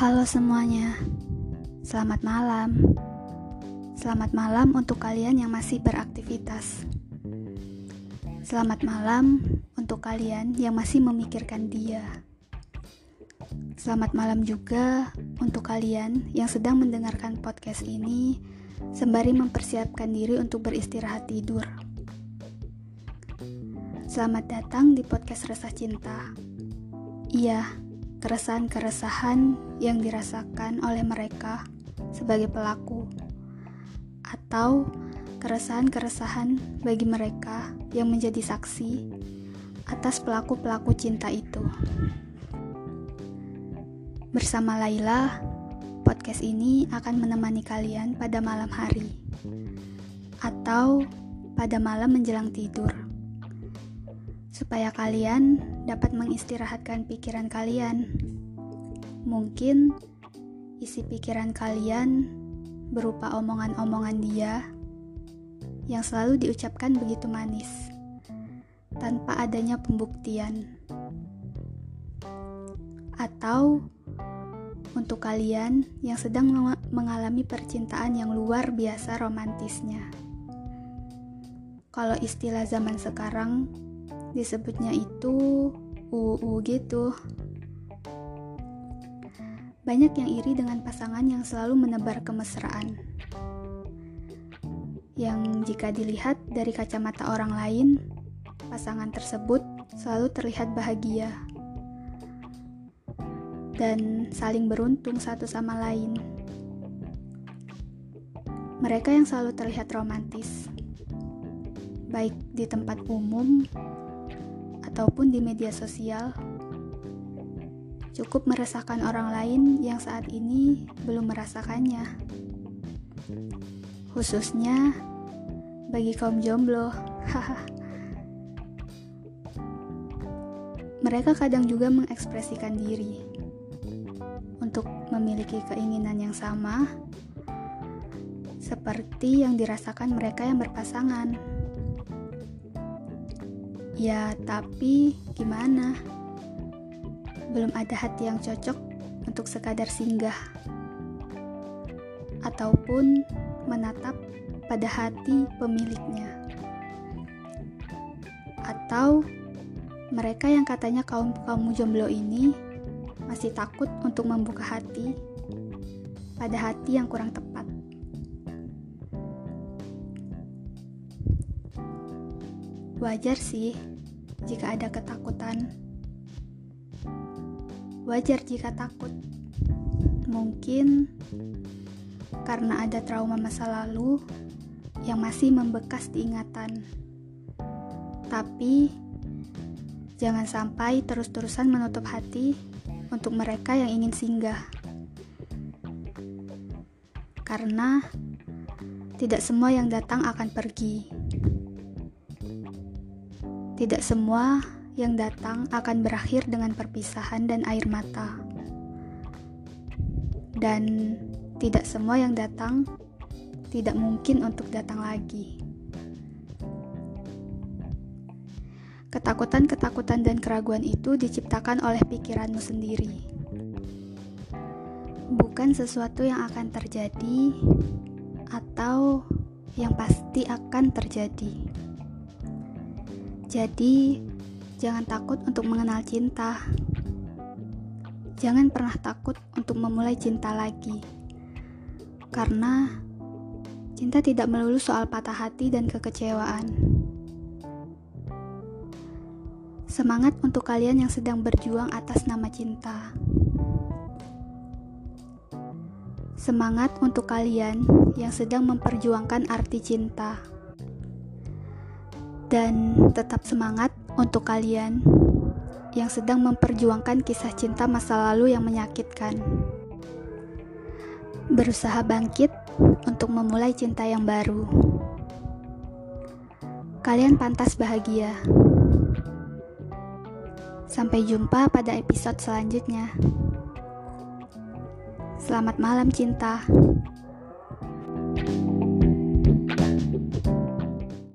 Halo semuanya, selamat malam. Selamat malam untuk kalian yang masih beraktivitas. Selamat malam untuk kalian yang masih memikirkan dia. Selamat malam juga untuk kalian yang sedang mendengarkan podcast ini sembari mempersiapkan diri untuk beristirahat tidur. Selamat datang di podcast Resah Cinta. Iya, keresahan-keresahan yang dirasakan oleh mereka sebagai pelaku, atau keresahan-keresahan bagi mereka yang menjadi saksi atas pelaku-pelaku cinta itu. Bersama Laila, podcast ini akan menemani kalian pada malam hari atau pada malam menjelang tidur supaya kalian dapat mengistirahatkan pikiran kalian. Mungkin isi pikiran kalian berupa omongan-omongan dia yang selalu diucapkan begitu manis tanpa adanya pembuktian. Atau untuk kalian yang sedang mengalami percintaan yang luar biasa romantisnya. Kalau istilah zaman sekarang disebutnya itu UU gitu. Banyak yang iri dengan pasangan yang selalu menebar kemesraan. Yang jika dilihat dari kacamata orang lain, pasangan tersebut selalu terlihat bahagia dan saling beruntung satu sama lain. Mereka yang selalu terlihat romantis, baik di tempat umum ataupun di media sosial cukup meresahkan orang lain yang saat ini belum merasakannya. Khususnya bagi kaum jomblo. Mereka kadang juga mengekspresikan diri untuk memiliki keinginan yang sama seperti yang dirasakan mereka yang berpasangan. Ya, tapi gimana? Belum ada hati yang cocok untuk sekadar singgah ataupun menatap pada hati pemiliknya. Atau mereka yang katanya kaum-kaum jomblo ini masih takut untuk membuka hati pada hati yang kurang tepat. Wajar sih jika ada ketakutan. Wajar jika takut. Mungkin karena ada trauma masa lalu yang masih membekas di ingatan. Tapi jangan sampai terus-terusan menutup hati untuk mereka yang ingin singgah. Karena tidak semua yang datang akan pergi. Tidak semua yang datang akan berakhir dengan perpisahan dan air mata. Dan tidak semua yang datang tidak mungkin untuk datang lagi. Ketakutan-ketakutan dan keraguan itu diciptakan oleh pikiranmu sendiri. Bukan sesuatu yang akan terjadi atau yang pasti akan terjadi. Jadi, jangan takut untuk mengenal cinta. Jangan pernah takut untuk memulai cinta lagi, karena cinta tidak melulu soal patah hati dan kekecewaan. Semangat untuk kalian yang sedang berjuang atas nama cinta. Semangat untuk kalian yang sedang memperjuangkan arti cinta dan tetap semangat untuk kalian yang sedang memperjuangkan kisah cinta masa lalu yang menyakitkan. Berusaha bangkit untuk memulai cinta yang baru. Kalian pantas bahagia. Sampai jumpa pada episode selanjutnya. Selamat malam, cinta.